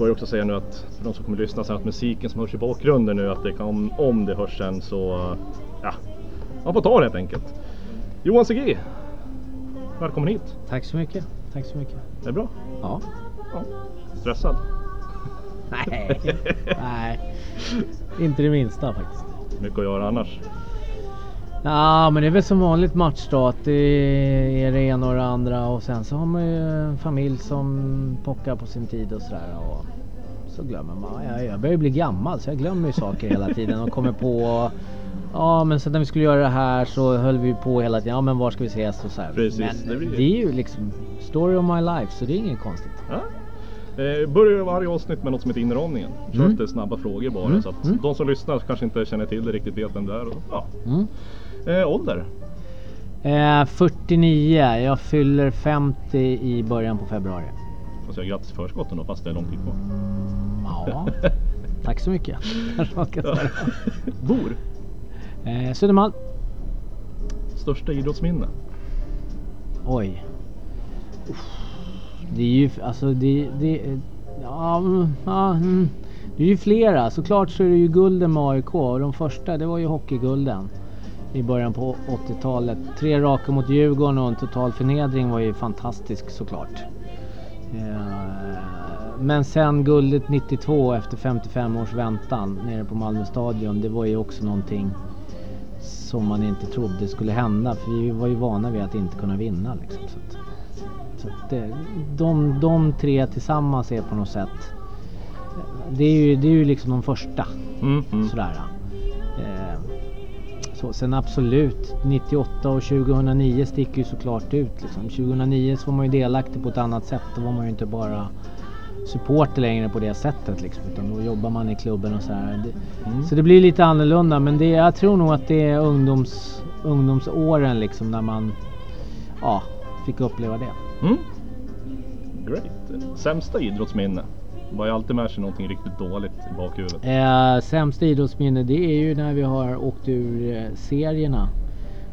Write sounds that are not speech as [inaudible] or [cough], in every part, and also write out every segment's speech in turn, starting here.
jag kan börja också säga nu att för de som kommer lyssna sen att musiken som hörs i bakgrunden nu att det kan, om det hörs sen så ja, man får ta det helt enkelt. Johan CG, välkommen hit. Tack så mycket. Tack så mycket. Är det bra? Ja. Ja. Stressad? Nej, [laughs] nej. Inte det minsta faktiskt. Mycket att göra annars? Ja, men det är väl som vanligt matchdag att det är det ena och det andra och sen så har man ju en familj som pockar på sin tid och sådär. Och så glömmer man. Jag, jag börjar bli gammal så jag glömmer ju saker hela tiden och kommer på Ja men sen när vi skulle göra det här så höll vi på hela tiden. Ja men var ska vi ses och så här. Precis, men det det, blir- är ju liksom story of my life så det är inget konstigt. Ja. Eh, börjar varje avsnitt med något som heter inramningen. Kör Mm. lite snabba frågor bara Mm, så att mm. de som lyssnar kanske inte känner till det riktigt vet vem det är. Och, ja. Mm. Eh, ålder? Eh, 49. Jag fyller 50 i början på februari. Får säga grattis i förskott då fast det är lång tid kvar. Ja, [laughs] tack så mycket. [laughs] Bor? Eh, Södermalm. Största idrottsminne? Oj. Det är ju alltså det, det ja, mm, ja, mm. det är ju flera. Såklart så är det ju gulden med AIK och de första det var ju hockeygulden i början på 80-talet. Tre raka mot Djurgården och en total förnedring var ju fantastisk såklart. Eh, Men sen guldet 92 efter 55 års väntan nere på Malmö stadion. Det var ju också någonting som man inte trodde skulle hända. För vi var ju vana vid att inte kunna vinna. Liksom. Så att, så att det, de, de tre tillsammans är på något sätt. Det är ju, det är ju liksom de första. Mm, mm. Sådär. Så, sen absolut, 98 och 2009 sticker ju såklart ut. Liksom. 2009 så var man ju delaktig på ett annat sätt. Då var man ju inte bara supporter längre på det sättet. Liksom, utan då jobbar man i klubben och sådär. Det, Mm. Så det blir lite annorlunda. Men det, jag tror nog att det är ungdoms, ungdomsåren liksom när man ja, fick uppleva det. Mm. Great. Sämsta idrottsminne? Var ju alltid med sig någonting riktigt dåligt i bakhuvudet. Eh, sämsta idrottsminne det är ju när vi har åkt ur eh, serierna.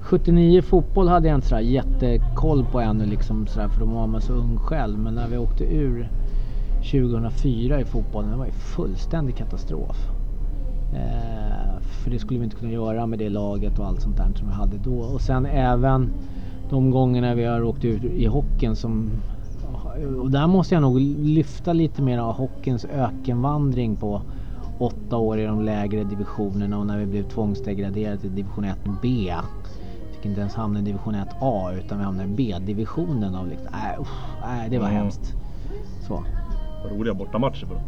79 fotboll hade jag inte sådär jättekoll på ännu liksom sådär, för då var man så ung själv. Men när vi åkte ur 2004 i fotbollen, det var ju fullständig katastrof. Eh, för det skulle vi inte kunna göra med det laget och allt sånt där som vi hade då. Och sen även de gångerna vi har åkt ut i hockeyn som och där måste jag nog lyfta lite mer av hockeyns ökenvandring på åtta år i de lägre divisionerna och när vi blev tvångsdegraderade till division 1B. Fick inte ens hamna i division 1A utan vi hamnade i B-divisionen. Av liksom, äh, usch, nej, det var Mm. hemskt. Så. Vad roliga bortamatcher för dem.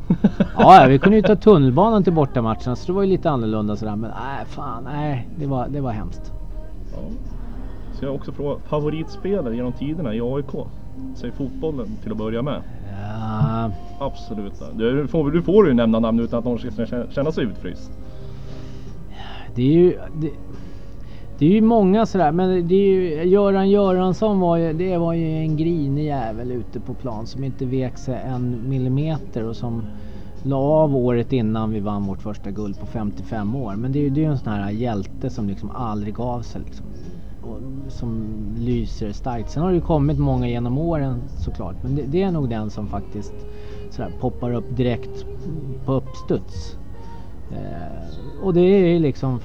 [laughs] Ja, vi kunde ju ta tunnelbanan till bortamatcherna så det var ju lite annorlunda sådär. Men nej, fan, nej, det var, det var hemskt. ja. Så jag också fråga, favoritspelare genom tiderna i AIK? Säg fotbollen till att börja med. Ja, Absolut. Du får, du får ju nämna namn utan att någon ska känna- sig utfryst. Det är ju... Det, det är ju många sådär, men det är ju, Göran Göransson var ju, det var ju en grinig jävel ute på plan som inte vek sig en millimeter och som la av året innan vi vann vårt första guld på 55 år. Men det är ju det är en sån här hjälte som liksom aldrig gav sig liksom. Som lyser starkt. Sen har det ju kommit många genom åren såklart. Men det, det är nog den som faktiskt sådär poppar upp direkt på uppstuds. Eh, och det är ju liksom,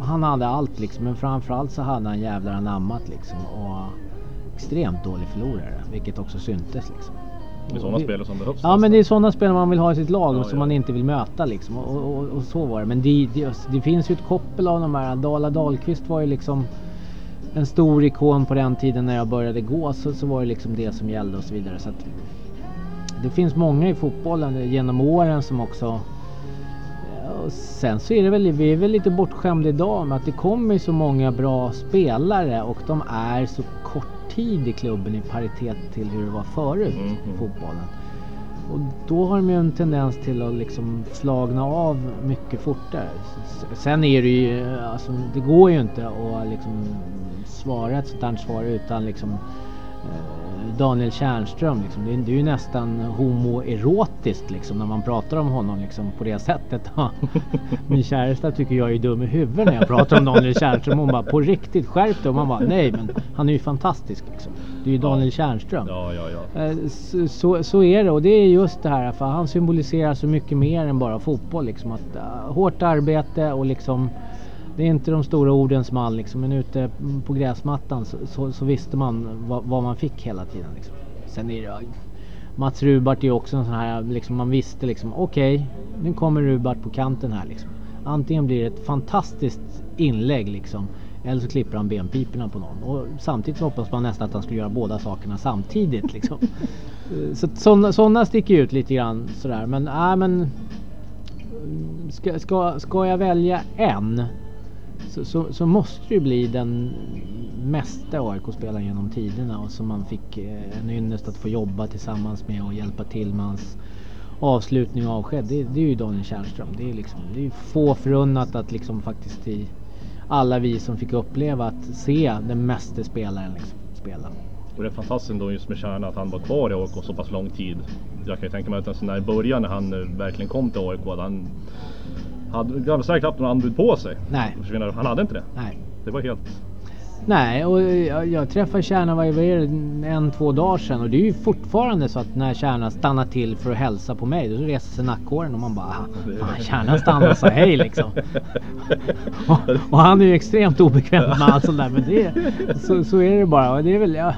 han hade allt liksom, men framförallt så hade han jävlar anammat liksom. Och extremt dålig förlorare, vilket också syntes liksom. Det är sådana Och spelare som behövs. Ja men det är sådana spelare man vill ha i sitt lag Ja, och som ja. man inte vill möta liksom. Och, och, och så var det. Men det, det, det finns ju ett koppel av de här. Dala Dahlqvist var ju liksom en stor ikon på den tiden när jag började gå. Så, så var det liksom det som gällde och så vidare. Så att, det finns många i fotbollen genom åren som också och sen så är det väl, vi är väl lite bortskämda idag med att det kommer så många bra spelare och de är så kort tid i klubben i paritet till hur det var förut Mm, i mm. fotbollen. Och då har de ju en tendens till att liksom flagna av mycket fortare. Sen är det ju, alltså, det går ju inte att liksom svara ett sånt här svar utan liksom eh, Daniel Tjärnström. Liksom. Det, är, det är ju nästan homoerotiskt liksom, när man pratar om honom liksom, på det sättet. [laughs] Min käresta tycker jag är dum i huvudet när jag pratar om Daniel Tjärnström. Hon bara på riktigt skärp dig. Och man bara nej men han är ju fantastisk. Liksom. Det är ju Daniel Tjärnström. Ja, ja, ja. Eh, Så, så, så är det och det är just det här för han symboliserar så mycket mer än bara fotboll. Liksom. Att, uh, hårt arbete och liksom det är inte de stora ordens man liksom, men ute på gräsmattan så, så, så visste man vad, vad, man fick hela tiden. Liksom. Sen är det Mats Rubart är också en sån här, liksom, man visste liksom okej, okay, nu kommer Rubart på kanten här liksom. Antingen blir det ett fantastiskt inlägg liksom, eller så klipper han benpiporna på någon. Och samtidigt hoppas man nästan att han skulle göra båda sakerna samtidigt. Liksom. [laughs] så sådana, sådana sticker ut lite grann sådär. Men, äh, men ska, ska, ska jag välja en så, så, så, måste det ju bli den mesta AIK-spelaren genom tiderna och som man fick eh, en ynnest att få jobba tillsammans med och hjälpa till med hans avslutning och avsked. Det, det är ju Daniel Tjärnström. Det är, liksom, det är få förunnat att liksom faktiskt i alla vi som fick uppleva att se den meste spelaren liksom, spela. Och det är fantastiskt ändå just med Kärna att han var kvar i AIK så pass lång tid. Jag kan ju tänka mig att alltså en sån där i början när han eh, verkligen kom till AIK, att han hade ganska knappt några anbud på sig. Nej. Han hade inte det. Nej. Det var helt... Nej, och jag, jag träffade Kärna vad är det, en, två dagar sedan och det är ju fortfarande så att när Kärna stannar till för att hälsa på mig då reser sig nackhåren och man bara fan, Kärna stannar sa hej liksom. [laughs] och, och, han är ju extremt obekväm med allt sånt där men det, så, så är det bara. Och det, är väl, ja,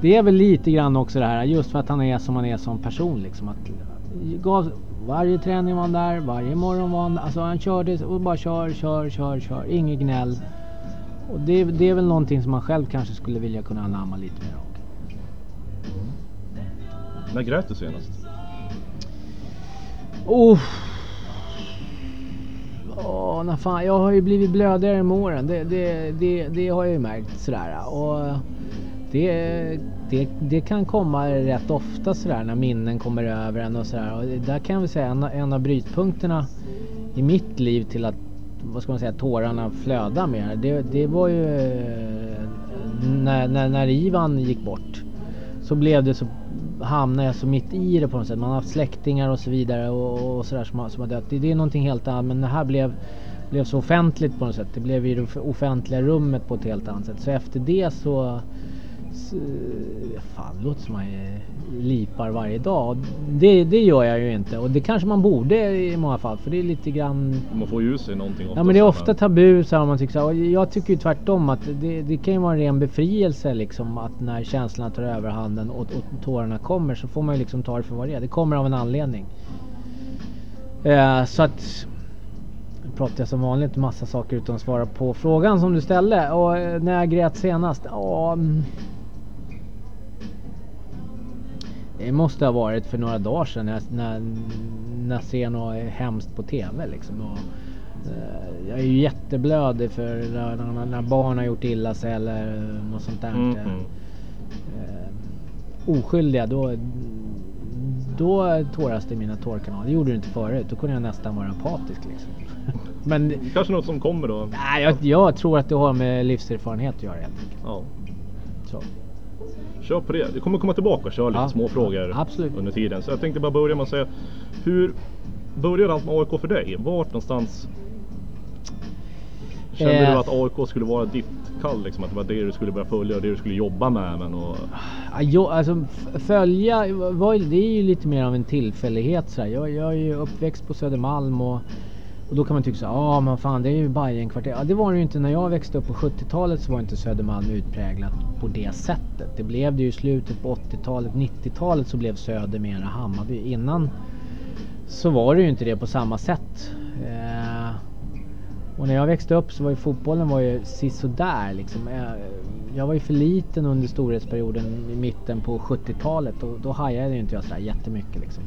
det är väl lite grann också det här just för att han är som han är som person liksom. Att, gav, varje träning var han där, varje morgon var han Alltså han körde och bara kör, kör, kör, kör. Inget gnäll. Och det, det är väl någonting som man själv kanske skulle vilja kunna anamma lite mer av. När grät du senast? Oh. Oh, när fan, jag har ju blivit blödigare med åren. Det, det, det, det har jag ju märkt sådär. Och det, det, det kan komma rätt ofta sådär när minnen kommer över en och sådär. Och där kan jag väl säga en, en av brytpunkterna i mitt liv till att vad ska man säga, tårarna flöda mer. Det, det var ju när, när, när Ivan gick bort. Så blev det så, hamnade jag så mitt i det på något sätt. Man har haft släktingar och så vidare och, och sådär som, som har dött. Det, det är någonting helt annat men det här blev, blev så offentligt på något sätt. Det blev i det offentliga rummet på ett helt annat sätt. Så efter det så Fan, det låter som man lipar varje dag. Det, det gör jag ju inte och det kanske man borde i många fall för det är lite grann... Man får ju sig någonting Ja men det är ofta tabu så här, man tycker så här, Jag tycker ju tvärtom att det, det kan ju vara en ren befrielse liksom att när känslorna tar överhanden och, och tårarna kommer så får man ju liksom ta det för vad det är. Det kommer av en anledning. Eh, så att pratar jag som vanligt massa saker utan att svara på frågan som du ställde. Och eh, när jag grät senast? Ja, Det måste ha varit för några dagar sedan när, när, när jag ser något hemskt på TV. Liksom. Och, uh, jag är ju jätteblödig för när, när, barn har gjort illa sig eller något sånt där. Mm, mm. Uh, oskyldiga, då, då tåras det i mina tårkanaler. Det gjorde det inte förut. Då kunde jag nästan vara apatisk. Liksom. [laughs] Men, Kanske något som kommer då? Nej, jag, jag, tror att det har med livserfarenhet att göra helt enkelt. Ja. Så. Kör på det. Vi kommer komma tillbaka och köra lite ja, små frågor absolut. under tiden. Så jag tänkte bara börja med att säga Hur började allt med AIK för dig? Vart någonstans Kände eh. du att AIK skulle vara ditt kall? Liksom, att det var det du skulle börja följa och det du skulle jobba med? Men och... ja, alltså, följa, det är ju lite mer av en tillfällighet. Så jag, jag är ju uppväxt på Södermalm och och då kan man tycka så ja ah, men fan det är ju Bajenkvarter. Ja det var det ju inte när jag växte upp på 70-talet så var inte Södermalm utpräglat på det sättet. Det blev det ju i slutet på 80-talet, 90-talet så blev Söder mera Hammarby. Innan så var det ju inte det på samma sätt. Eh, och när jag växte upp så var ju fotbollen var ju sisådär liksom. Jag, jag var ju för liten under storhetsperioden i mitten på 70-talet och då hajade ju inte jag sådär jättemycket liksom.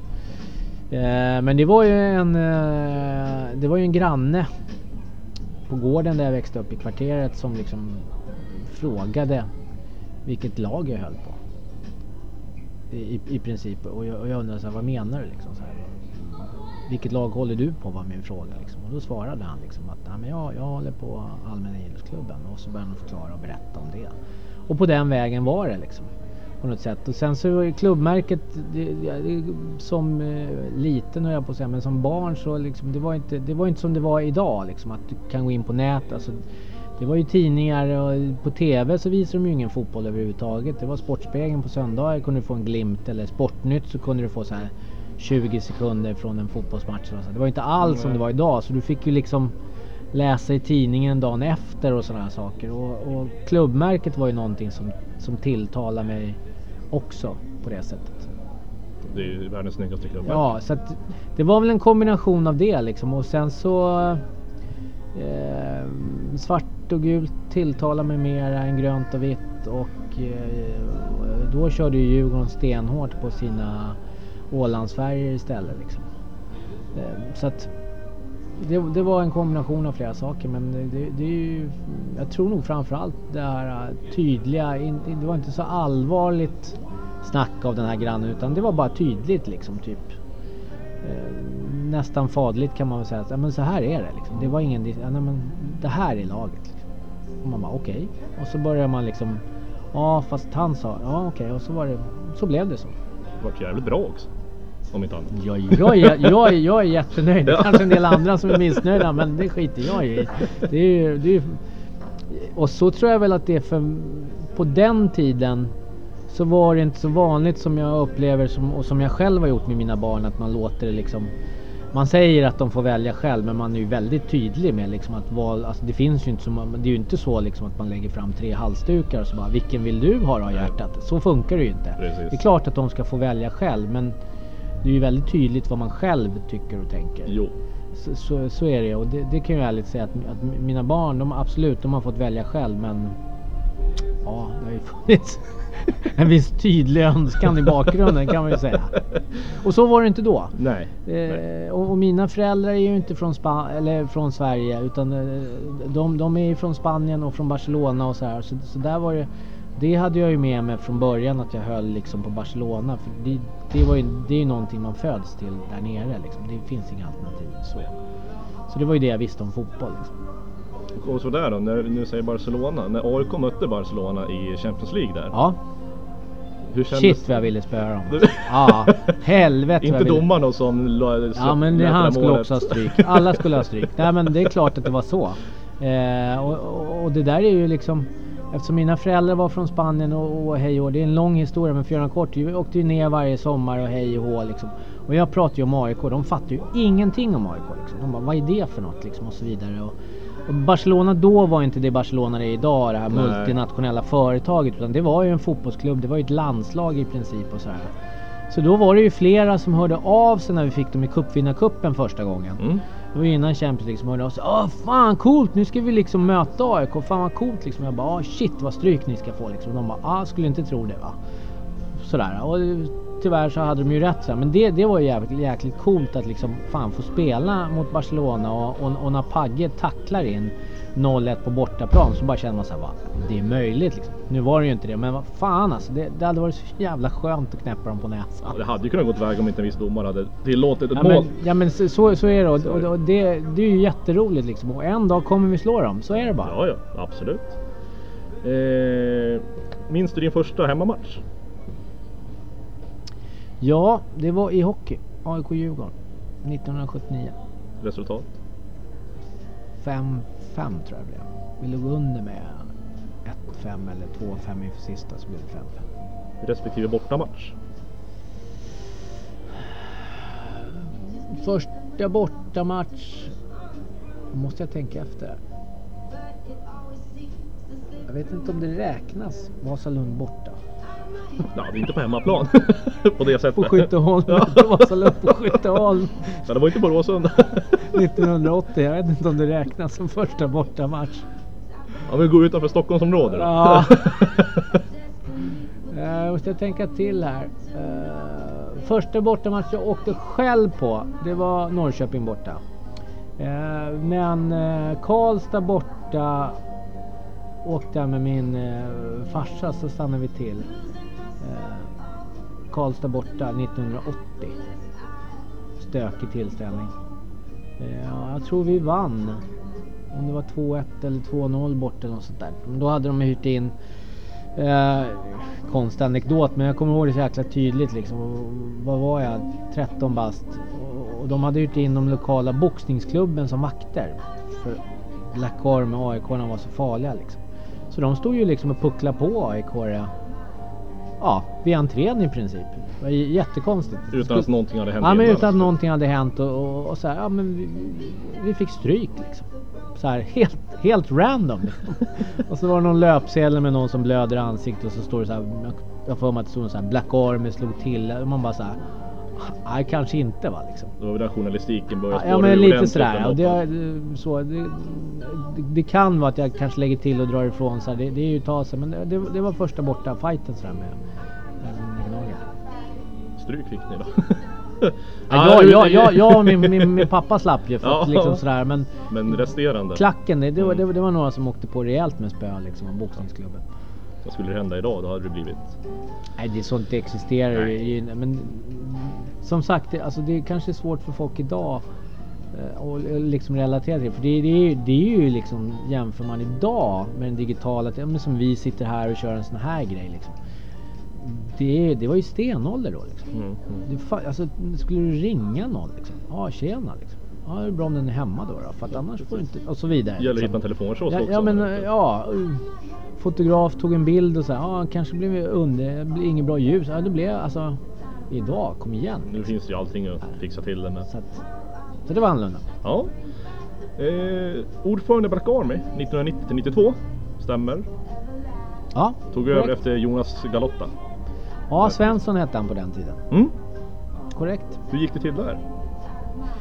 Eh, men det var ju en, eh, det var ju en granne på gården där jag växte upp i kvarteret som liksom frågade vilket lag jag höll på. I, i princip. Och jag, och jag undrade så här, vad menar du liksom? Så här, vilket lag håller du på var min fråga. Liksom. Och då svarade han liksom att Nej, men jag, jag håller på Allmänna idrottsklubben. Och så började han förklara och berätta om det. Och på den vägen var det liksom. På något sätt. Och sen så är klubbmärket, det, det, som eh, liten höll jag på att säga, men som barn så liksom, det var inte, det var inte som det var idag liksom. Att du kan gå in på nätet. Alltså, det var ju tidningar och på TV så visade de ju ingen fotboll överhuvudtaget. Det var Sportspegeln på söndagar kunde du få en glimt eller Sportnytt så kunde du få så här 20 sekunder från en fotbollsmatch. Det var inte alls som det var idag så du fick ju liksom läsa i tidningen dagen efter och sådana här saker. Och, och klubbmärket var ju någonting som, som tilltalade mig också på det sättet. Det är ju världens snyggaste klubb. Ja, så att det var väl en kombination av det liksom. Och sen så eh, svart och gult tilltalar mig mer än grönt och vitt. Och eh, då körde ju Djurgården stenhårt på sina Ålandsfärger istället. Liksom. Eh, så att det, det, var en kombination av flera saker men det, det, är ju, jag tror nog framförallt det här äh, tydliga, det var inte så allvarligt snack av den här grannen utan det var bara tydligt liksom typ. Äh, nästan fadligt kan man väl säga. Men så här är det liksom. Det var ingen, ja, nej, men det här är laget. Liksom. Och man bara okej. Okay. Och så börjar man liksom, ja fast han sa, ja okej okay. och så var det, så blev det så. Det var jävligt bra också. Om inte annat. Jag, jag, jag, jag, jag är jättenöjd. Det är kanske en del andra som är missnöjda men det skiter jag i. Det är, ju, det är, och så tror jag väl att det är för på den tiden så var det inte så vanligt som jag upplever som, och som jag själv har gjort med mina barn att man låter det liksom man säger att de får välja själv men man är ju väldigt tydlig med liksom att val, alltså det finns ju inte så, det är ju inte så liksom att man lägger fram tre halsdukar och så bara vilken vill du ha då hjärtat? Så funkar det ju inte. Precis. Det är klart att de ska få välja själv men det är ju väldigt tydligt vad man själv tycker och tänker. Jo. Så, så, så är det och det, det, kan jag ärligt säga att, att, mina barn, de absolut, de har fått välja själv men ja, det har ju [laughs] funnits en viss tydlig önskan i bakgrunden kan man ju säga. Och så var det inte då. Nej. Eh, och, och, mina föräldrar är ju inte från, Spa eller från Sverige utan eh, de, de är från Spanien och från Barcelona och så här. Så, så där var det det hade jag ju med mig från början att jag höll liksom på Barcelona. För det, det, var ju, det är ju någonting man föds till där nere liksom. Det finns inga alternativ. Så, så det var ju det jag visste om fotboll. Liksom. Och sådär då, när du säger Barcelona. När AIK mötte Barcelona i Champions League där. Ja. Hur Shit vad jag ville spöa dem. [laughs] ja, helvete Inte domarna som Ja men det, han skulle också ha stryk. Alla skulle ha stryk. Nej men det är klart att det var så. Eh, och, och, och det där är ju liksom Eftersom mina föräldrar var från Spanien och, och hej och Det är en lång historia men för att göra kort. Vi åkte ju ner varje sommar och hej och hå liksom. Och jag pratar ju om AIK. De fattar ju ingenting om AIK. Liksom. De bara, vad är det för något liksom? Och så vidare. Och, och Barcelona då var inte det Barcelona det är idag. Det här Nej. multinationella företaget. Utan det var ju en fotbollsklubb. Det var ju ett landslag i princip och så här. Så då var det ju flera som hörde av sig när vi fick dem i cupvinnarcupen första gången. Mm. Det var innan Champions League som hörde av sig. Åh fan coolt! Nu ska vi liksom möta AIK. Fan vad coolt liksom. Jag bara shit vad stryk ni ska få liksom. De bara ah, skulle inte tro det va. Sådär. Och tyvärr så hade de ju rätt så Men det, det var ju jävligt, jäkligt coolt att liksom fan få spela mot Barcelona och, och, och när Pagge tacklar in 0-1 på bortaplan så bara känner man såhär, det är möjligt liksom. Nu var det ju inte det, men vad fan alltså. Det, det hade varit så jävla skönt att knäppa dem på näsan. Det hade ju kunnat gått väg om inte en viss domare hade tillåtit ett ja, mål. Men, ja men så, så är det och, och, och det, det är ju jätteroligt liksom. Och en dag kommer vi slå dem, så är det bara. Ja, ja, absolut. Eh, minns du din första hemmamatch? Ja, det var i hockey. AIK-Djurgården 1979. Resultat? 5 tror jag det blev. Vi låg under med 1-5 eller 2-5 inför sista så blev det 5-5. Respektive bortamatch? Första bortamatch måste jag tänka efter. Jag vet inte om det räknas Vasalund borta. Ja, det är inte på hemmaplan [laughs] på det sättet. På Skytteholm. Ja. Vasalund på Skytteholm. Ja, det var inte på Råsunda. 1980. Jag vet inte om det räknas som första bortamatch. Ja, vi går utanför Stockholmsområdet då. Ja. [laughs] Jag eh, måste tänka till här. Uh, första bortamatch jag åkte själv på, det var Norrköping borta. Uh, men Karlstad borta åkte jag med min farsa så stannade vi till. Karlstad borta 1980. Stökig tillställning. Eh, ja, jag tror vi vann. Om det var 2-1 eller 2-0 bort eller något sånt där. Men då hade de hyrt in Eh, konstig anekdot men jag kommer ihåg det så jäkla tydligt liksom. Och Vad var jag? 13 bast. Och- Och de hade hyrt in de lokala boxningsklubben som vakter. För Black Arm och aik var så farliga liksom. Så de stod ju liksom och pucklade på aik Ja, vid entrén i princip. Det var jättekonstigt. Utan att någonting hade hänt Ja men innan, utan att någonting hade hänt och, och, och så här, ja men vi, vi fick stryk liksom. Så här, helt, helt random liksom. [laughs] Och så var det någon löpsedel med någon som blöder i ansiktet och så står det så här, jag- får mig att det stod så här Black Army slog till. Och man bara så här, nej kanske inte va liksom. Det var väl där journalistiken började Ja men lite sådär. Och det, så, det, det, kan vara att jag kanske lägger till och drar ifrån så här. Det, det är ju ett tag sedan, men det, det var första borta fighten sådär med. Stryk fick ni då. Ja, jag, jag, jag, och min, min, min pappa slapp ju för [laughs] Ja. liksom sådär men Men resterande. klacken det, det, var, det, Mm. var- det var några som åkte på rejält med spö liksom av boxningsklubben. Vad skulle det hända idag? Då hade det blivit... Nej det är sånt det existerar ju men som sagt det, alltså, det är kanske svårt för folk idag eh, och liksom relatera till det. För det, det, är, ju- det är ju liksom jämför man idag med den digitala, som vi sitter här och kör en sån här grej liksom. Det, det var ju stenålder då liksom. Mm, mm. Fa- alltså, skulle du ringa någon liksom? Ja, tjena liksom. Ja, det är bra om den är hemma då, då för att annars får du inte... Och så vidare. Det gäller att liksom. hitta en telefonkiosk ja, också. ja, men ja. Fotograf tog en bild och så här, ja, kanske blev det under, det blir inget bra ljus. Ja, det blev alltså idag, kom igen. Nu finns det ju allting att fixa till det med. Så, att, så det var annorlunda. Ja. Eh, ordförande Black Army 1990 till 92. Stämmer. Ja, Tog över efter Jonas Galotta. Ja, Svensson hette han på den tiden. Mm. Korrekt. Hur gick det till där?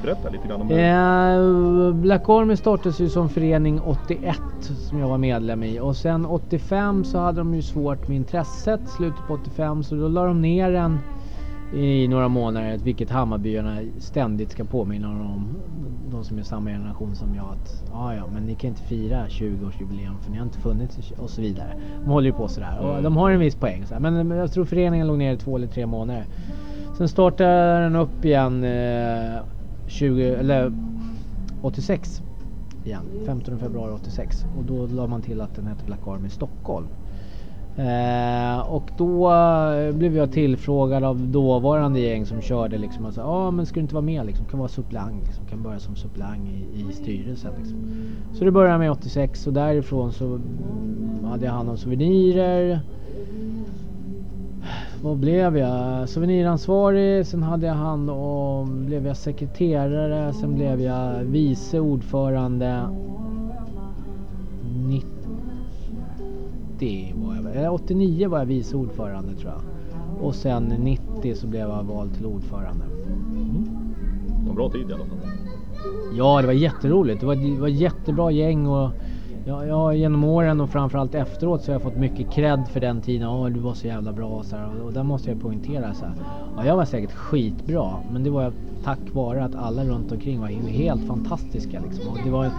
Berätta lite grann om det. Eh, Black Army startades ju som förening 81 som jag var medlem i och sen 85 så hade de ju svårt med intresset slutet på 85 så då la de ner den i några månader vilket Hammarbyarna ständigt ska påminna om de som är samma generation som jag att ja ja men ni kan inte fira 20-årsjubileum för ni har inte funnits och så vidare. De håller ju på sådär och Mm. de har en viss poäng så men jag tror föreningen låg ner i två eller tre månader. Sen startade den upp igen eh, 20, eller 86 igen. 15 februari 86 och då la man till att den hette Black Army Stockholm. Eh, och då eh, blev jag tillfrågad av dåvarande gäng som körde liksom och sa ah, men ska du inte vara med liksom, kan vara suppleant liksom, kan börja som suppleant i, i styrelsen liksom. Så det började med 86 och därifrån så hade jag hand om souvenirer. Vad blev jag? Souveniransvarig, sen hade jag hand om, blev jag sekreterare, sen blev jag vice ordförande. 90 var jag, eller 89 var jag vice ordförande tror jag. Och sen 90 så blev jag vald till ordförande. Var en bra tid i alla fall. Ja, det var jätteroligt. Det var, det var jättebra gäng och ja, ja, genom åren och framförallt efteråt så har jag fått mycket cred för den tiden. Ja, du var så jävla bra så här, och, och där måste jag poängtera så här. Ja, jag var säkert skitbra, men det var tack vare att alla runt omkring var helt fantastiska liksom. Och det var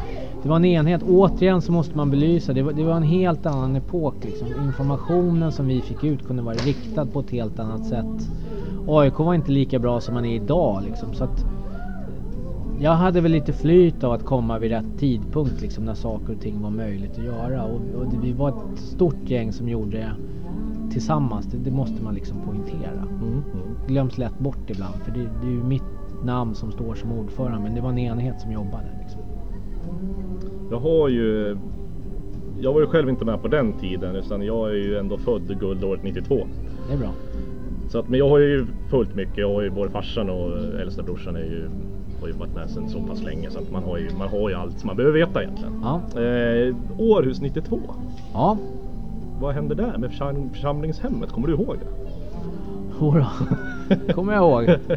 det var en enhet. Återigen så måste man belysa. Det var, det var en helt annan epok liksom. Informationen som vi fick ut kunde vara riktad på ett helt annat sätt. AIK var inte lika bra som man är idag liksom. Så att jag hade väl lite flyt av att komma vid rätt tidpunkt liksom när saker och ting var möjligt att göra. Och, och det, vi var ett stort gäng som gjorde det tillsammans. Det, det måste man liksom poängtera. Mm, mm. Glöms lätt bort ibland för det, det är ju mitt namn som står som ordförande men det var en enhet som jobbade. Liksom. Jag har ju... Jag var ju själv inte med på den tiden utan jag är ju ändå född guldåret 92. Det är bra. Så att, men jag har ju följt mycket. Jag har ju både farsan och äldsta brorsan är ju, har ju varit med sedan så pass länge så att man har ju, man har ju allt som man behöver veta egentligen. Ja. Eh, Århus 92. Ja. Vad hände där med försam- församlingshemmet? Kommer du ihåg det? Jodå, kommer jag ihåg. [laughs]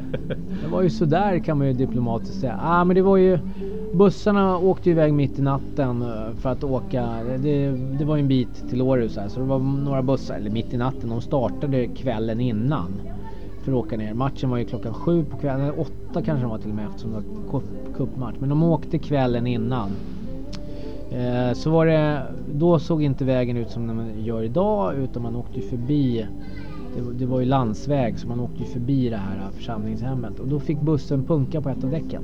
Det var ju sådär kan man ju diplomatiskt säga. Ah, men det var ju Bussarna åkte ju iväg mitt i natten eh, för att åka. Det, det var ju en bit till Århus här så det var några bussar, eller mitt i natten. De startade kvällen innan för att åka ner. Matchen var ju klockan sju på kvällen, eller åtta kanske den var till och med eftersom det var cupmatch. Men de åkte kvällen innan. Eh, så var det, då såg inte vägen ut som den gör idag utan man åkte ju förbi det, det var ju landsväg så man åkte ju förbi det här äh, församlingshemmet och då fick bussen punka på ett av däcken.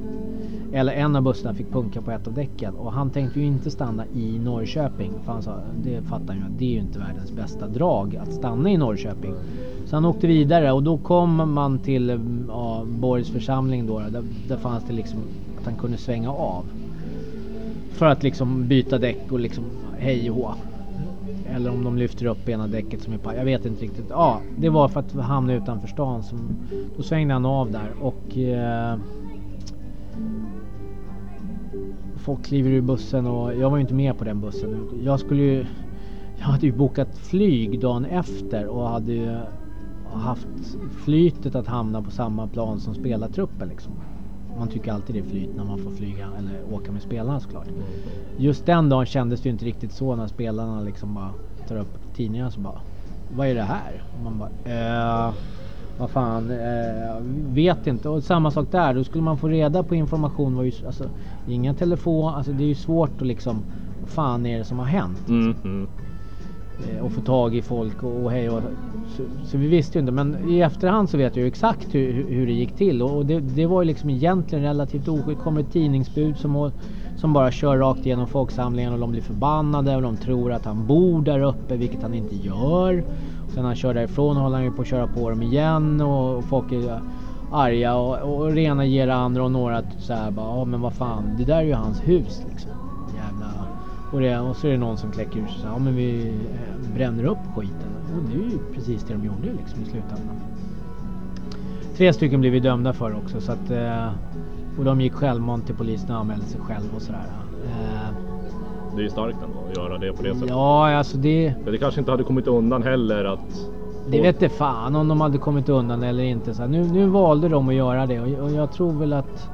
Eller en av bussarna fick punka på ett av däcken och han tänkte ju inte stanna i Norrköping. För han sa, det fattar ju att det är ju inte världens bästa drag att stanna i Norrköping. Så han åkte vidare och då kom man till äh, ja, Borgs församling då. Där, där fanns det liksom att han kunde svänga av. För att liksom byta däck och liksom hej och hå. Eller om de lyfter upp ena däcket som är paj. Jag vet inte riktigt. Ja, det var för att hamna utanför stan. Som, då svängde han av där och eh, folk kliver ur bussen och jag var ju inte med på den bussen. Jag skulle ju, jag hade ju bokat flyg dagen efter och hade ju haft flytet att hamna på samma plan som spelartruppen liksom. Man tycker alltid det är flyt när man får flyga eller åka med spelarna såklart. Just den dagen kändes det ju inte riktigt så när spelarna liksom bara tar upp tidningarna så bara Vad är det här? Och man bara eh, Vad fan, eh, vet inte. Och samma sak där, då skulle man få reda på information. Var ju, alltså, inga telefon, alltså det är ju svårt att liksom Vad fan är det som har hänt? Mm, mm. Eh, och få tag i folk och, och hej och så, så, vi visste ju inte men i efterhand så vet jag ju exakt hur, hur det gick till och, och det, det, var ju liksom egentligen relativt oskyldigt. kommer ett tidningsbud som, som bara kör rakt igenom folksamlingen och de blir förbannade och de tror att han bor där uppe vilket han inte gör. Och sen när han kör därifrån håller han ju på att köra på dem igen och, och folk är arga och, och rena ger andra och några så här bara ja men vad fan det där är ju hans hus liksom. Och, det, och så är det någon som kläcker ur sig ja men vi eh, bränner upp skiten. Och det är ju precis det de gjorde liksom i slutändan. Tre stycken blev vi dömda för också så att eh, och de gick självmant till polisen och anmälde sig själva och sådär. Eh, det är ju starkt ändå att göra det på det sättet. Ja, alltså det... det kanske inte hade kommit undan heller att... Det vet inte fan om de hade kommit undan eller inte. Så nu, nu valde de att göra det och, jag tror väl att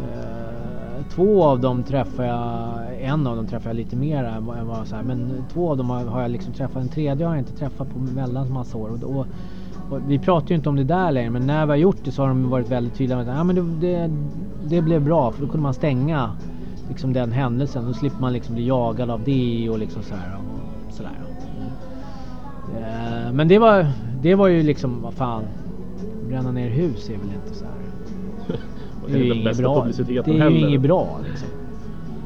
eh, två av dem träffar jag en av dem träffade jag lite mer än vad så här, men två av dem har, jag liksom träffat. En tredje har jag inte träffat på väldigt massa år. Och, och, och, vi pratar ju inte om det där längre men när vi har gjort det så har de varit väldigt tydliga med att ja, men det, det, det blev bra för då kunde man stänga liksom den händelsen. Då slipper man liksom bli jagad av det och liksom så här. Och så där. Mm. Men det var, det var ju liksom, vad fan. Bränna ner hus är väl inte så här. [laughs] Det är ju inget bra. Det är ju inget bra liksom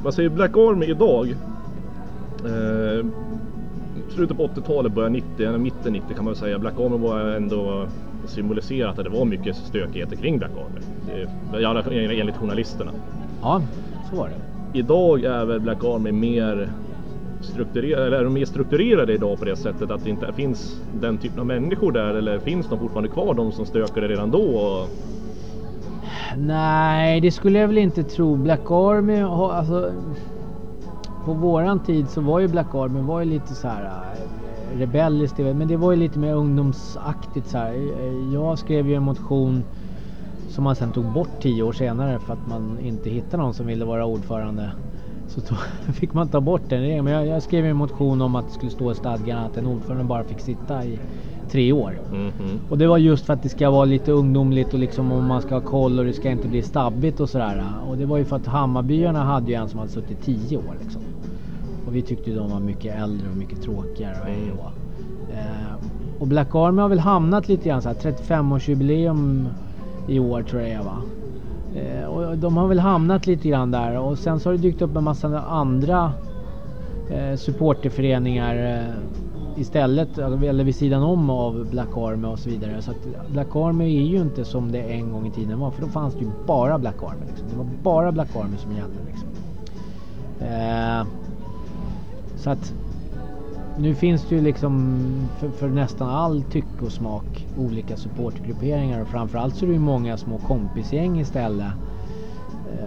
man säger Black Army idag. Eh, slutet på 80-talet, början 90, mitten 90 kan man säga. Black Army var ändå symboliserat att det var mycket stökigheter kring Black Army. Det, alla, enligt journalisterna. Ja, så var det. Idag är väl Black Army mer strukturerade, eller är de mer strukturerade idag på det sättet att det inte finns den typen av människor där eller finns de fortfarande kvar de som stökade redan då? Nej, det skulle jag väl inte tro. Black Army alltså... På våran tid så var ju Black Army var ju lite så här eh, rebelliskt, men det var ju lite mer ungdomsaktigt så här. Eh, jag skrev ju en motion som man sen tog bort tio år senare för att man inte hittade någon som ville vara ordförande. Så tog, [laughs] fick man ta bort den. Men jag, jag skrev en motion om att det skulle stå i stadgarna att en ordförande bara fick sitta i tre år. Mm -hmm. Och det var just för att det ska vara lite ungdomligt och liksom om man ska ha koll och det ska inte bli stabbigt och sådär. Och det var ju för att Hammarbyarna hade ju en som hade suttit tio år liksom. Och vi tyckte de var mycket äldre och mycket tråkigare och mm. eh, Och Black Army har väl hamnat lite grann såhär 35-årsjubileum i år tror jag va. Eh, och de har väl hamnat lite grann där och sen så har det dykt upp en massa andra eh, supporterföreningar eh, istället, eller vid sidan om av Black Army och så vidare. Så att Black Army är ju inte som det en gång i tiden var. För då fanns det ju bara Black Army. Liksom. Det var bara Black Army som gällde. Liksom. Eh, så att nu finns det ju liksom för, för, nästan all tycke och smak olika supportgrupperingar och framförallt så är det ju många små kompisgäng istället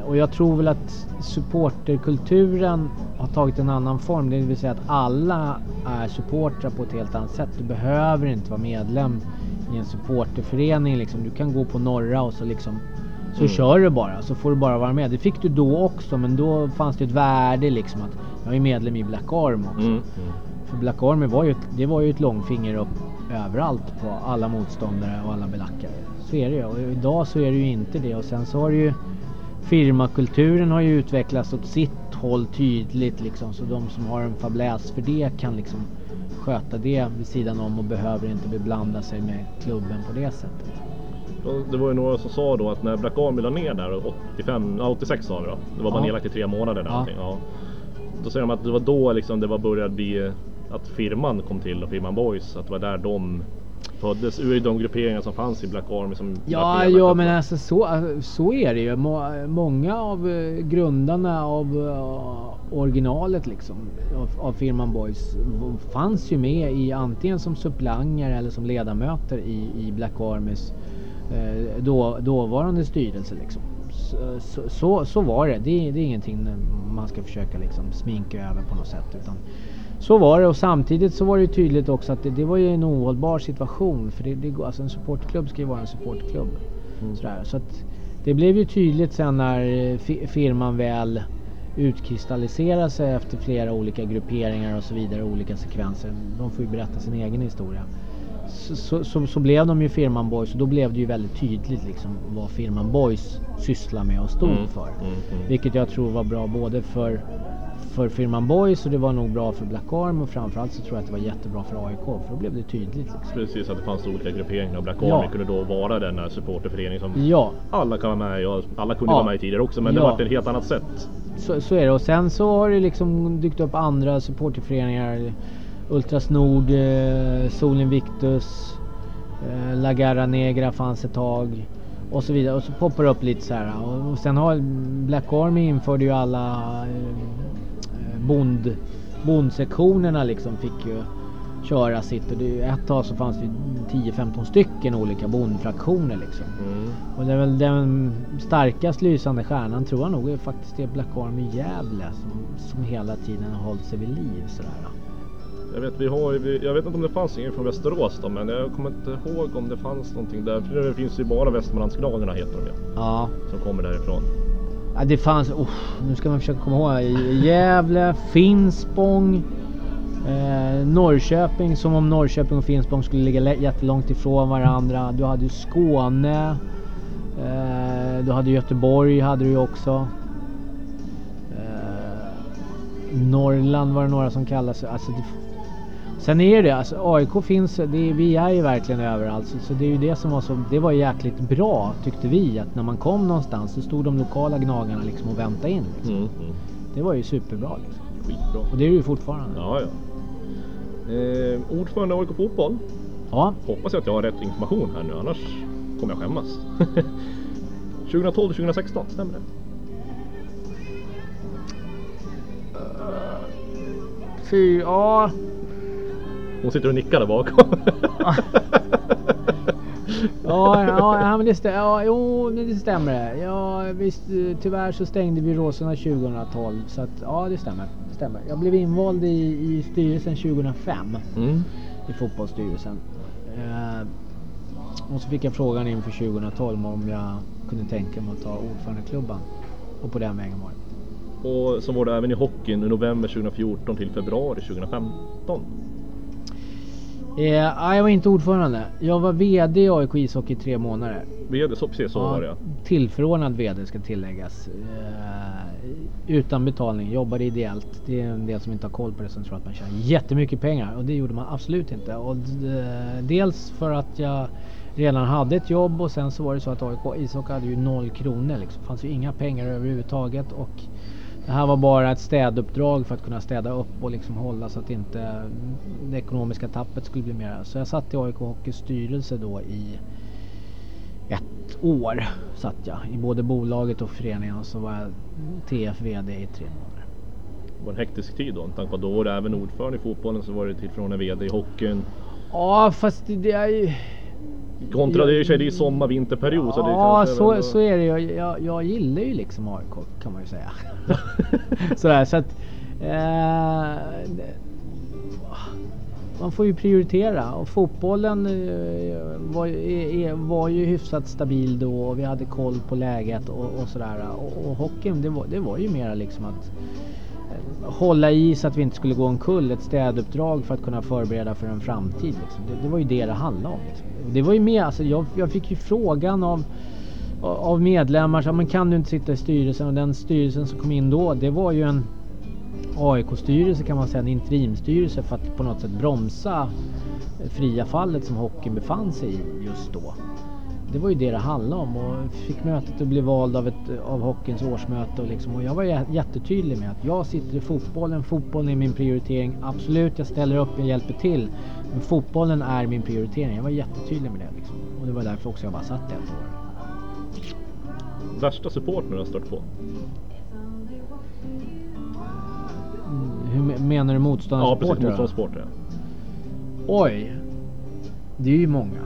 och jag tror väl att supporterkulturen har tagit en annan form. Det vill säga att alla är supportrar på ett helt annat sätt. Du behöver inte vara medlem i en supporterförening. Liksom. Du kan gå på norra och så liksom så mm. kör du bara, så får du bara vara med. Det fick du då också, men då fanns det ett värde liksom att jag är medlem i Black Army också. Mm. Mm. För Black Army var ju, det var ju ett långfinger upp överallt på alla motståndare och alla belackare. Så är det ju. Och idag så är det ju inte det. Och sen så har du ju firmakulturen har ju utvecklats åt sitt håll tydligt liksom. Så de som har en fabläs för det kan liksom sköta det vid sidan om och behöver inte beblanda sig med klubben på det sättet. Det var ju några som sa då att när Black Army la ner där 85, 86 sa vi då. Det var bara Ja. nedlagt i tre månader eller Ja. någonting. Ja. Då säger de att det var då liksom det var började bli att firman kom till och firman Boys. Att det var där de föddes ur de grupperingar som fanns i Black Army som Ja, ja men alltså så, så är det ju. Må- Många av eh, grundarna av eh, originalet liksom av, av firman Boys fanns ju med i antingen som suppleanter eller som ledamöter i, i Black Armys eh, då, dåvarande styrelse liksom. Så, så, så, så var det. det. Det är ingenting man ska försöka liksom sminka över på något sätt. Utan så var det och samtidigt så var det ju tydligt också att det, det var ju en ohållbar situation. För det, det, alltså en supportklubb ska ju vara en supportklubb. Mm. Sådär. Så att det blev ju tydligt sen när eh, fi- firman väl utkristalliserade sig efter flera olika grupperingar och så vidare, olika sekvenser. De får ju berätta sin egen historia. Så, så, så, så blev de ju firman Boys och då blev det ju väldigt tydligt liksom vad firman Boys sysslar med och stod Mm, för. mm, mm. Vilket jag tror var bra både för, för firman Boys och det var nog bra för Black Arm och framförallt så tror jag att det var jättebra för AIK för då blev det tydligt. Liksom. Precis, att det fanns olika grupperingar och Black Ja. Army kunde då vara den här supporterföreningen som Ja, alla kan vara med i och alla kunde Ja. vara med i tidigare också men det Ja. var ett helt annat sätt. Så, så är det och sen så har det liksom dykt upp andra supporterföreningar. Ultras Nord, eh, Sol Invictus, eh, La Garra Negra fanns ett tag. Och så vidare. Och så poppar det upp lite så här. Och, och sen har Black Army införde ju alla eh, bond, bondsektionerna liksom fick ju köra sitt. Och det, ett tag så fanns det ju 10-15 stycken olika bondfraktioner liksom. Mm. Och det är väl den starkast lysande stjärnan tror jag nog är faktiskt det Black Army Gävle som, som hela tiden har hållit sig vid liv sådär. Jag vet, vi har, jag vet inte om det fanns ingen från Västerås då, men jag kommer inte ihåg om det fanns någonting där. För det finns ju bara Västmanlandsgnagarna heter de ju, Ja. som kommer därifrån ja det fanns, oh, nu ska man försöka komma ihåg. Gävle, Finspång, eh, Norrköping som om Norrköping och Finspång skulle ligga jättelångt ifrån varandra. Du hade ju Skåne. Eh, du hade Göteborg hade du ju också. Eh, Norrland var det några som kallade sig. Alltså det, sen är det alltså AIK finns, det, är- vi är ju verkligen överallt. Så, så det är ju det som var så, det var jäkligt bra tyckte vi. Att när man kom någonstans så stod de lokala gnagarna liksom och väntade in. Liksom. Mm, mm. Det var ju superbra liksom. Skitbra. Och det är det ju fortfarande. Ja, ja. Eh, ordförande i AIK Fotboll. Ja, Hoppas jag att jag har rätt information här nu, annars kommer jag skämmas. [laughs] 2012-2016, stämmer det? fy, ja. Hon sitter och nickar där bakom. [laughs] Ja, ja, ja, men det, stä- ja, jo, det stämmer. Ja, visst, tyvärr så stängde vi Råsunda 2012. Så att, ja, det stämmer. det stämmer. Jag blev invald i, i styrelsen 2005. Mm. I fotbollsstyrelsen. Eh, och så fick jag frågan inför 2012 om jag kunde tänka mig att ta ordförandeklubban. Och på den vägen var det. Och så var det även i hockeyn i november 2014 till februari 2015. Eh, nej, jag var inte ordförande. Jag var VD i AIK ishockey i tre månader. VD, så precis så var det ja. Tillförordnad VD ska tilläggas. Eh, utan betalning, jobbade ideellt. Det är en del som inte har koll på det som tror att man tjänar jättemycket pengar och det gjorde man absolut inte. Och d- dels för att jag redan hade ett jobb och sen så var det så att AIK ishockey hade ju noll kronor. Liksom. Det fanns ju inga pengar överhuvudtaget. Och det här var bara ett städuppdrag för att kunna städa upp och liksom hålla så att inte det ekonomiska tappet skulle bli mer. Så jag satt i AIK Hockeys styrelse då i ett år satt jag i både bolaget och föreningen och så var jag TF VD i tre månader. Det var en hektisk tid då. Med tanke på då var det även ordförande i fotbollen så var det tillförordnande VD i hockeyn. Ja fast det, det är ju... Kontra det är ju det är sommar vinterperiod så Ja så, ändå- så är det jag, jag, jag gillar ju liksom AIK kan man ju säga. [laughs] Sådär så att... Eh, man får ju prioritera och fotbollen eh, var, var ju hyfsat stabil då och vi hade koll på läget och, och sådär. Och, och hockeyn det var, det var ju mera liksom att hålla i så att vi inte skulle gå omkull. Ett städuppdrag för att kunna förbereda för en framtid. Liksom. Det, det var ju det det handlade om. Liksom. Det var ju med, alltså jag, jag fick ju frågan av av medlemmar så, men kan du inte sitta i styrelsen och den styrelsen som kom in då det var ju en AIK-styrelse kan man säga, en interimstyrelse för att på något sätt bromsa fria fallet som hockeyn befann sig i just då. Det var ju det det handlade om och fick mötet att bli vald av, ett, av hockeyns årsmöte och, liksom, och jag var jättetydlig med att jag sitter i fotbollen, fotbollen är min prioritering. Absolut, jag ställer upp och hjälper till. Men fotbollen är min prioritering. Jag var jättetydlig med det liksom. Och det var därför också jag bara satt ett år. Värsta supporten du har stört på? Hur menar du motståndarsupportrar? Ja, precis. Motståndarsupportrar. Oj. Det är ju många.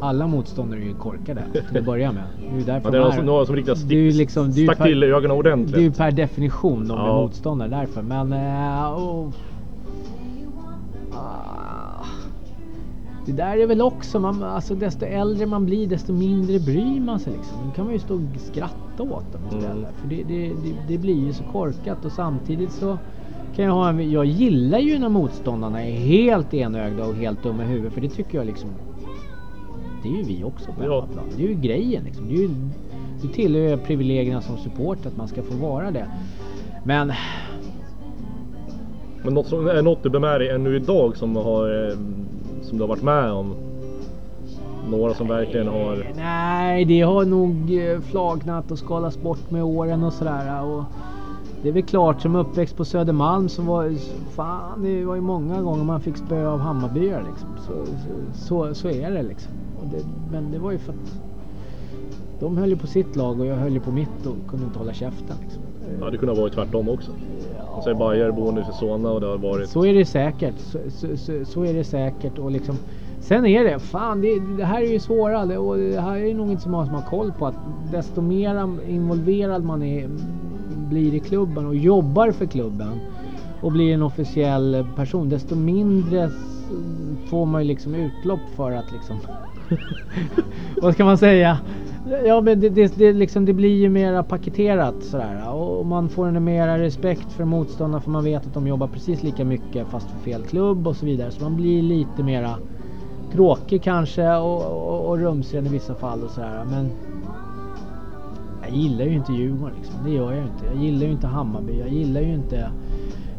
Alla motståndare är ju korkade till att börja med. Det är därför ja, det är någon, någon som riktigt stick, är liksom, är stack per, till ögonen ordentligt. Det är ju per definition de ja. är motståndare därför. Men... Äh, oh. ah. Det där är väl också, man, alltså desto äldre man blir desto mindre bryr man sig liksom. Nu kan man ju stå och skratta åt dem istället. Mm. För det, det, det, det, blir ju så korkat och samtidigt så kan jag ha en, Jag gillar ju när motståndarna är helt enögda och helt dumma i huvudet för det tycker jag liksom Det är ju vi också på ja. plan. Det är ju grejen liksom. Det, är ju, det tillhör ju privilegierna som support att man ska få vara det. Men men något, som, något du bär med dig ännu idag som, har, eh, som du har varit med om? Några som verkligen har... Nej, det har nog eh, flagnat och skalats bort med åren och sådär. Och det är väl klart som uppväxt på Södermalm så var fan, det var ju många gånger man fick spö av Hammarbyar liksom. Så, så, så är det liksom. Det, men det var ju för att de höll ju på sitt lag och jag höll ju på mitt och kunde inte hålla käften. Liksom. Ja, det kunde ha varit tvärtom också. Ja. Så är Bayer boende i Solna och det har varit... Så är det säkert. Så, så, så, så, är det säkert och liksom Sen är det, fan det, det här är ju svårare och det här är nog inte så många som har koll på att desto mer involverad man är blir i klubben och jobbar för klubben och blir en officiell person desto mindre får man ju liksom utlopp för att liksom [laughs] vad ska man säga? Ja men det, det, det, liksom, det blir ju mera paketerat sådär och man får en mera respekt för motståndarna för man vet att de jobbar precis lika mycket fast för fel klubb och så vidare så man blir lite mera tråkig kanske och, och, och rumsren i vissa fall och sådär men jag gillar ju inte Djurgården liksom. Det gör jag ju inte. Jag gillar ju inte Hammarby. Jag gillar ju inte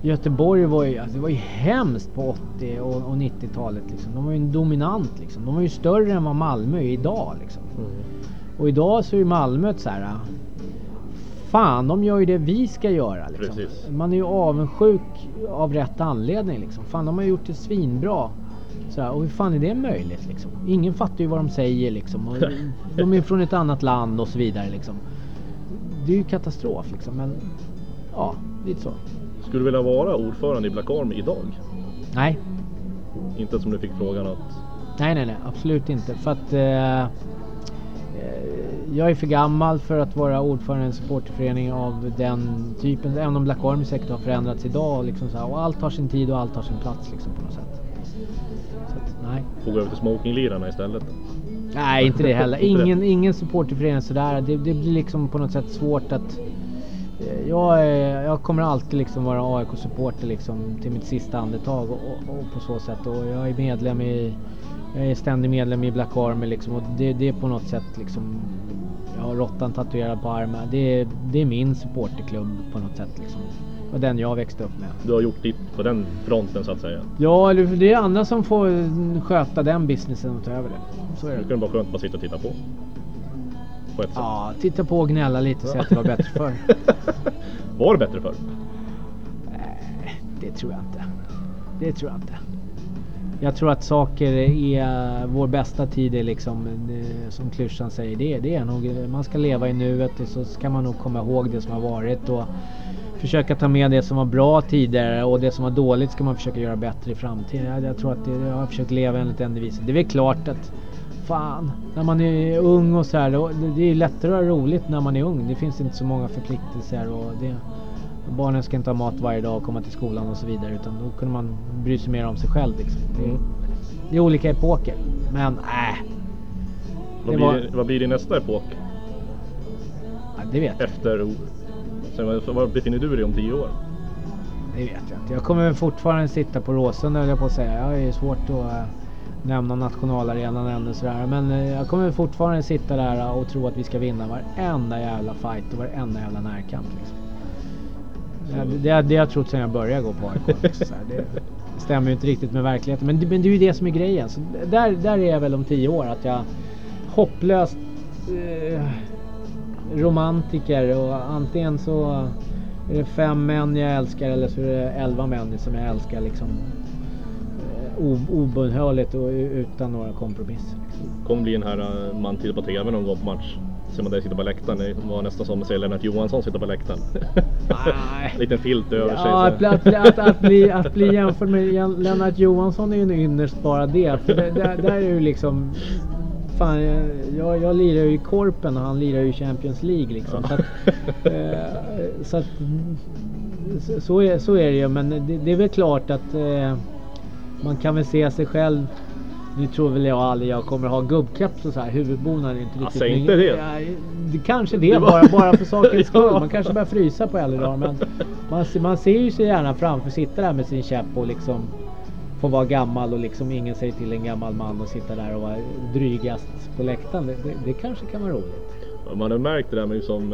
Göteborg var ju, alltså det var ju hemskt på 80 och, och 90-talet. Liksom. De var ju en dominant liksom. De var ju större än vad Malmö är idag. Liksom. Mm. Och idag så är Malmö ett så här... Fan, de gör ju det vi ska göra. Liksom. Man är ju avundsjuk av rätt anledning. Liksom. Fan, de har gjort det svinbra. Så här, och hur fan är det möjligt? Liksom? Ingen fattar ju vad de säger. Liksom. Och [laughs] de är från ett annat land och så vidare. Liksom det är ju katastrof liksom. Men ja, lite så. Skulle du vilja vara ordförande i Black Army idag? Nej. Inte som du fick frågan att... Nej, nej, nej, absolut inte. För att eh, eh jag är för gammal för att vara ordförande i en supporterförening av den typen. Även om Black Army säkert har förändrats idag. Liksom så här, och allt har sin tid och allt har sin plats liksom, på något sätt. Så att, nej. Får gå över till smokinglirarna istället? Nej, inte det heller. [laughs] Ingen, ingen supporterförening sådär. Det, det blir liksom på något sätt svårt att... Eh, jag, är, jag kommer alltid liksom vara AIK-supporter liksom till mitt sista andetag och, och, och, på så sätt. Och jag är medlem i... Jag är ständig medlem i Black Army liksom och det, det är på något sätt liksom... Jag har råttan tatuerad på armen. Det, det är min supporterklubb på något sätt liksom var den jag växte upp med. Du har gjort ditt på den fronten så att säga? Ja, det är andra som får sköta den businessen och ta över det. Så är det. Det kan vara skönt att bara sitta och titta på. På ett ja, sätt. titta på och gnälla lite och säga att det var bättre [laughs] förr. var det bättre förr? Nej, det tror jag inte. Det tror jag inte. Jag tror att saker är vår bästa tid är liksom som klyschan säger. Det, det är nog, man ska leva i nuet och så ska man nog komma ihåg det som har varit. Och försöka ta med det som var bra tidigare och det som var dåligt ska man försöka göra bättre i framtiden. Jag, jag tror att det, jag har försökt leva enligt den devisen. Det är väl klart att fan, när man är ung och så här, det, är lättare att ha roligt när man är ung. Det finns inte så många förpliktelser och det, barnen ska inte ha mat varje dag och komma till skolan och så vidare utan då kunde man bry sig mer om sig själv. Liksom. Det, mm. det är olika epoker, men äh. Vad blir, var... vad blir det nästa epok? Ja, det vet jag Efter Sen, var befinner du dig om tio år? Det vet jag inte. Jag kommer fortfarande sitta på Råsunda höll jag på att säga. Jag är svårt att... nämna nationalarenan ännu sådär. Men eh, jag kommer fortfarande sitta där och tro att vi ska vinna varenda jävla fight och varenda jävla närkamp. Liksom. Det, det, det har jag trott sedan jag började gå på AIK. Liksom, det [laughs] stämmer ju inte riktigt med verkligheten. Men, det- men det är ju det som är grejen. Så där, där är jag väl om tio år. Att jag hopplöst eh, romantiker och antingen så är det fem män jag älskar eller så är det elva män som jag älskar liksom eh, obönhörligt och utan några kompromisser. kommer bli den här uh, man tittar på TV någon gång på match. Ser man dig sitta på läktaren. Det var nästan som se Lennart Johansson sitta på läktaren. Nej. [laughs] Liten filt över sig. Ja, att, bli- att, bli- att, att, bli, att bli jämförd med Lennart Johansson är ju en ynnest bara det. För det, där, där är ju liksom... Fan, jag, jag lirar ju i Korpen och han lirar ju i Champions League liksom. Så att, eh, så, att, så, är, så är det ju. Men det, det är väl klart att eh, man kan väl se sig själv nu tror väl jag aldrig jag kommer ha gubbkeps och så här. Huvudbonaden är inte riktigt min- inte det. Ja, det kanske det, Det var- bara, bara för sakens [laughs] skull. Man kanske börjar frysa på äldre dagar. Men man, ser- man ser ju sig gärna framför sitta där med sin käpp och liksom få vara gammal och liksom ingen säger till en gammal man och sitta där och vara drygast på läktaren. Det, det, det kanske kan vara roligt. Man har märkt det där med, liksom,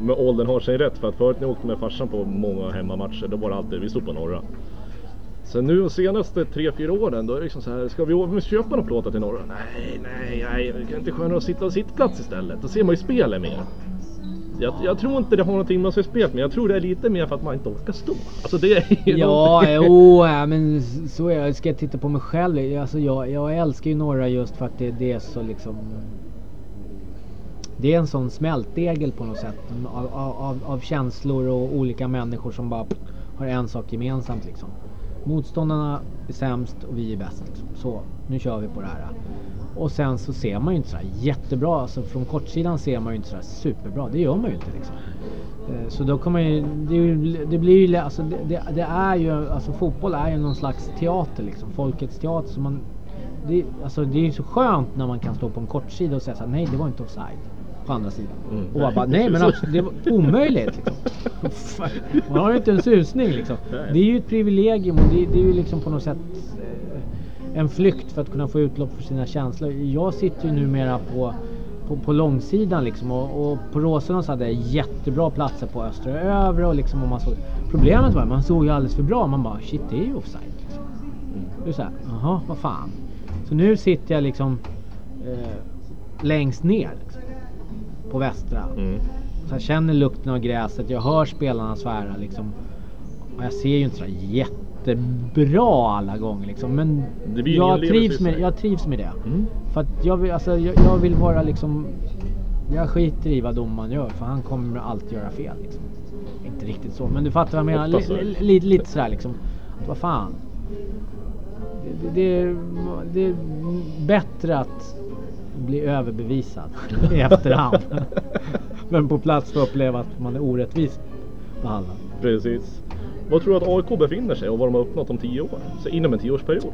med åldern har sig rätt. För att förut när jag åkte med farsan på många hemmamatcher, då var det alltid, vi stod på norra. Sen nu de senaste 3-4 åren, då är det liksom så här, ska vi, köpa någon plåtar till norra? Nej, nej, nej, det kan inte skönare att sitta och sittplats istället. Då ser man ju spelet mer. Jag, jag tror inte det har någonting med sig spelet, men jag tror det är lite mer för att man inte orkar stå. Alltså det är ju Ja, jo, ja, men så är jag. Ska jag titta på mig själv? Alltså, jag, jag älskar ju norra just för att det, det är så liksom... Det är en sån smältdegel på något sätt. Av, av, av känslor och olika människor som bara har en sak gemensamt liksom. Motståndarna är sämst och vi är bäst. Så, nu kör vi på det här. Och sen så ser man ju inte sådär jättebra. Alltså från kortsidan ser man ju inte sådär superbra. Det gör man ju inte liksom. Eh, så då kommer ju, det, det blir ju, alltså det, det, det är ju, alltså fotboll är ju någon slags teater liksom, folkets teater. Så man, det, alltså det är ju så skönt när man kan stå på en kortsida och säga så här, nej det var inte offside. På andra sidan. Mm. Och bara, bara, nej men absolut, det var [laughs] omöjligt liksom. Man har ju inte en susning liksom. Det är ju ett privilegium och det, det är ju liksom på något sätt eh, en flykt för att kunna få utlopp för sina känslor. Jag sitter ju numera på, på, på långsidan liksom och, och på Råsunda så hade jag jättebra platser på östra och övre och liksom och man såg. Problemet var att man såg ju alldeles för bra. Man bara shit det är ju offside. Liksom. Det är såhär, jaha vad fan. Så nu sitter jag liksom eh, längst ner liksom, på västra. Mm. Så jag känner lukten av gräset, jag hör spelarna svära liksom. Och jag ser ju inte så jättebra alla gånger liksom. Men jag, trivs med, jag trivs med det. Mm. För att jag vill, alltså, jag, jag vill vara liksom... Jag skiter i vad domaren gör för han kommer alltid göra fel. Liksom. Inte riktigt så, men du fattar vad jag menar. Li, lite sådär liksom. Att, vad fan. Det, det, det, det är bättre att bli överbevisad [laughs] i efterhand. [laughs] men på plats få uppleva att man är orättvist behandlad. Precis. Vad tror du att AIK befinner sig och vad de har uppnått om 10 år? Så inom en 10-årsperiod?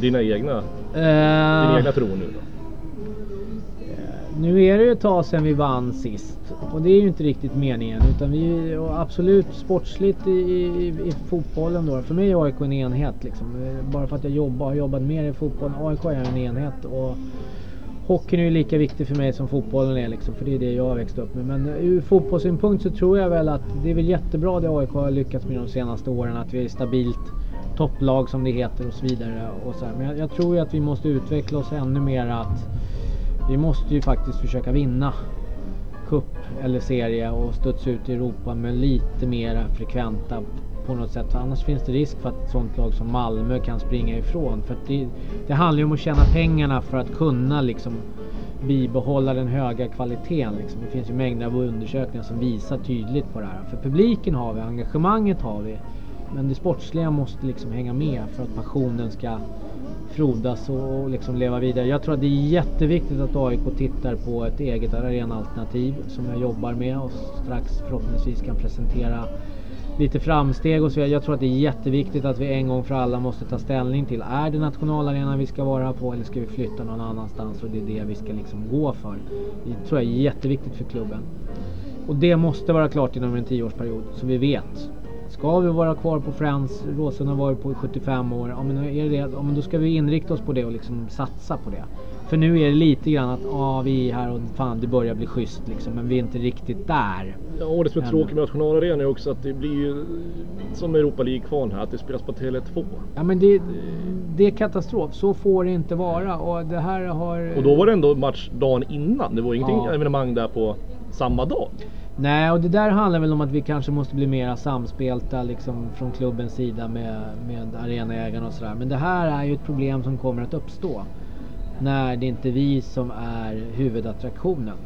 Dina egna, din Eh, egna tro nu då? Nu är det ju ett tag sedan vi vann sist och det är ju inte riktigt meningen utan vi är absolut sportsligt i, i, i fotbollen då. För mig är AIK en enhet liksom. Bara för att jag jobbar, har jobbat mer i fotbollen. AIK är en enhet och hockeyn är ju lika viktig för mig som fotbollen är liksom. För det är det jag har växt upp med. Men eh, ur fotbollssynpunkt så tror jag väl att det är väl jättebra det AIK har lyckats med de senaste åren. Att vi är stabilt topplag som det heter och så vidare. Och så här. Men jag, jag tror ju att vi måste utveckla oss ännu mer att vi måste ju faktiskt försöka vinna cup eller serie och studsa ut i Europa med lite mer frekventa på något sätt. För annars finns det risk för att ett sånt lag som Malmö kan springa ifrån. För att det, det handlar ju om att tjäna pengarna för att kunna liksom bibehålla den höga kvaliteten. Liksom. Det finns ju mängder av undersökningar som visar tydligt på det här. För publiken har vi, engagemanget har vi. Men det sportsliga måste liksom hänga med för att passionen ska frodas och liksom leva vidare. Jag tror att det är jätteviktigt att AIK tittar på ett eget arenaalternativ som jag jobbar med och strax förhoppningsvis kan presentera lite framsteg och så vidare. Jag tror att det är jätteviktigt att vi en gång för alla måste ta ställning till. Är det nationalarenan vi ska vara på eller ska vi flytta någon annanstans? Och det är det vi ska liksom gå för. Det tror jag är jätteviktigt för klubben. Och det måste vara klart inom en tioårsperiod så vi vet. Ska vi vara kvar på Friends? Råsunda har varit på i 75 år. Ja, men är det? Ja, men då ska vi inrikta oss på det och liksom satsa på det. För nu är det lite grann att ja, vi är här och fan det börjar bli schysst liksom. Men vi är inte riktigt där. Ja, och det som är tråkigt med nationalarenan är också att det blir ju som Europa League-kval här, att det spelas på Tele2. Ja men det, det är katastrof. Så får det inte vara. Och det här har... Och då var det ändå match dagen innan, det var ingenting Ja. evenemang där på samma dag. Nej, och det där handlar väl om att vi kanske måste bli mera samspelta liksom från klubbens sida med, med arenaägarna och sådär. Men det här är ju ett problem som kommer att uppstå. När det inte är vi som är huvudattraktionen.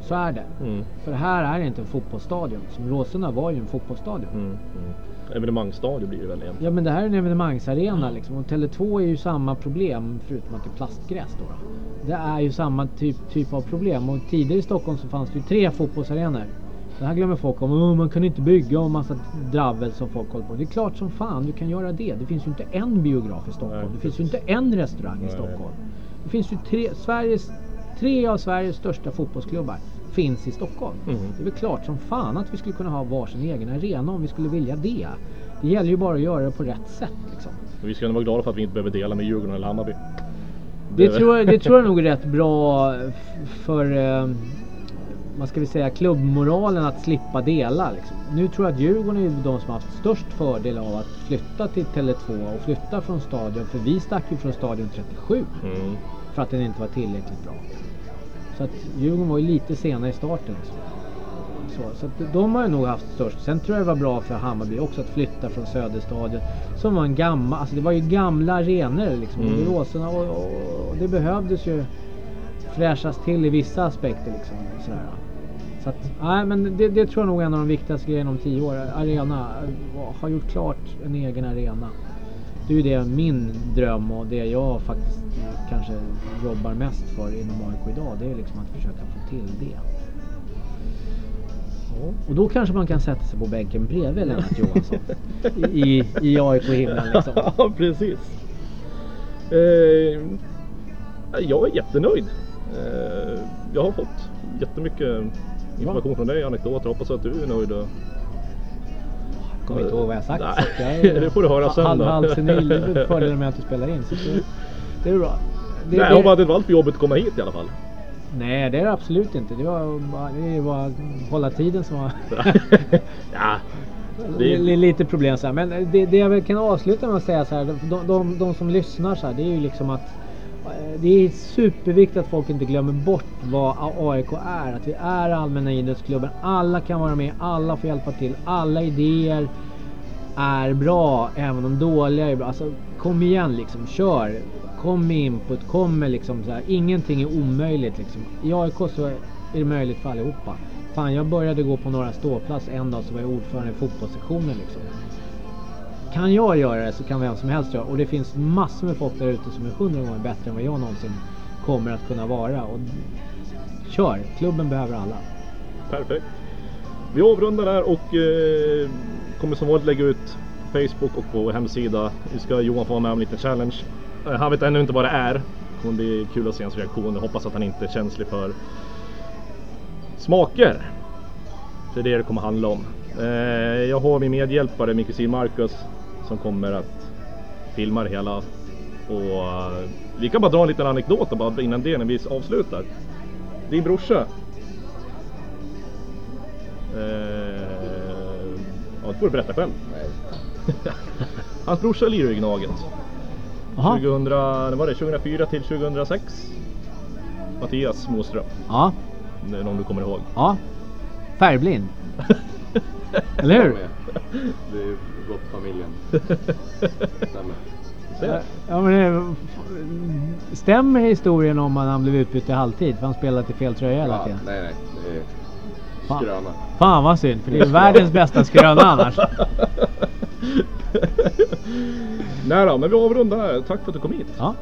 Så är det. Mm. För det här är inte en fotbollsstadion. Som Råsunda var ju en fotbollsstadion. Mm. Mm. Evenemangsstadion blir det väl egentligen. Ja men det här är en evenemangsarena liksom. Och Tele2 är ju samma problem förutom att det är plastgräs då. då. Det är ju samma typ, typ av problem. Och tidigare i Stockholm så fanns det ju tre fotbollsarenor. Det här glömmer folk om. "Åh, man kan inte bygga och massa dravel som folk håller på Det är klart som fan du kan göra det. Det finns ju inte en biograf i Stockholm. Nej, det finns ju inte en restaurang i Nej. Stockholm. Det finns ju tre, Sveriges, tre av Sveriges största fotbollsklubbar finns i Stockholm. Mm. Det är väl klart som fan att vi skulle kunna ha varsin egen arena om vi skulle vilja det. Det gäller ju bara att göra det på rätt sätt. Liksom. Vi ska ändå vara glada för att vi inte behöver dela med Djurgården eller Hammarby. Det, tror jag, det tror jag nog är rätt bra för eh, vad ska vi säga, klubbmoralen att slippa dela. Liksom. Nu tror jag att Djurgården är de som har haft störst fördel av att flytta till Tele2 och flytta från stadion. För vi stack ju från stadion 37 Mm. för att den inte var tillräckligt bra. Så att Djurgården var ju lite sena i starten. Liksom. Så, så de har ju nog haft störst. Sen tror jag det var bra för Hammarby också att flytta från Söderstadion. Som var en gammal, alltså det var ju gamla arenor liksom. Mm. Och, och, och det behövdes ju fräschas till i vissa aspekter liksom. Sådär. Så att, nej men det, det tror jag nog är en av de viktigaste grejerna om tio år. Arena, eh, ha gjort klart en egen arena. Det är ju det min dröm och det jag faktiskt kanske jobbar mest för inom AIK idag. Det är liksom att försöka få till det. Och då kanske man kan sätta sig på bänken bredvid Lennart Johansson. I, i AIK-himlen [laughs] liksom. Ja, precis. Eh, jag är jättenöjd. Eh, jag har fått jättemycket information från dig, anekdoter. Hoppas att du är nöjd. Kommer inte ihåg vad jag sagt. Nej, jag [laughs] det får du höra sen Halv, halv senil. Fördelen med att du spelar in. Så det, det är bra. Det, Nej, det- hoppas att det var allt för jobbigt att komma hit i alla fall. Nej, det är det absolut inte. Det, var bara, det bara att hålla tiden som var [laughs] ja, det... är lite problem. Så här. Men det, det jag väl kan avsluta med att säga så här. De, de, de som lyssnar så här, det är ju liksom att Eh, det är superviktigt att folk inte glömmer bort vad AIK är. Att vi är allmänna idrottsklubben. Alla kan vara med, alla får hjälpa till. Alla idéer är bra, även de dåliga är bra. Alltså, kom igen liksom, kör. Kom med input, kom med liksom så här. Ingenting är omöjligt liksom. I AIK så är det möjligt för allihopa. Fan, jag började gå på några ståplats en dag så var jag ordförande i fotbollssektionen liksom. Kan jag göra det så kan vem som helst göra det. Och det finns massor med folk där ute som är hundra gånger bättre än vad jag någonsin kommer att kunna vara. Och kör, klubben behöver alla. perfekt. Vi avrundar där och eh, kommer som vanligt lägga ut på Facebook och på vår hemsida. Nu ska Johan få vara med om en liten challenge. Eh, han vet ännu inte vad det är. Det kommer bli kul att se hans reaktion. Jag hoppas att han inte är känslig för smaker. Det är det det kommer handla om. Eh, jag har min medhjälpare, min kusin Marcus, som kommer att filma det hela. Och eh, vi kan bara dra en liten anekdot bara innan det när vi avslutar. Din brorsa. Eh, ja, det får du berätta själv. [laughs] Hans brorsa lirar i Gnaget. Jaha. 2000, det var det, 2004 till 2006. Mattias Moström, Ja, det är någon du kommer ihåg. ja. Färgblind. [laughs] Eller hur? Det är gott familjen. Stämmer. [laughs] Se. Ja, men det, stämmer historien om att han blev utbytt i halvtid för han spelade till fel tröja hela Ja, tiden? nej, nej. Det är Fan. skröna. Fan vad synd, för det är världens bästa skröna annars. [laughs] Nej då, men vi avrundar här. Tack för att du kom hit. Ja,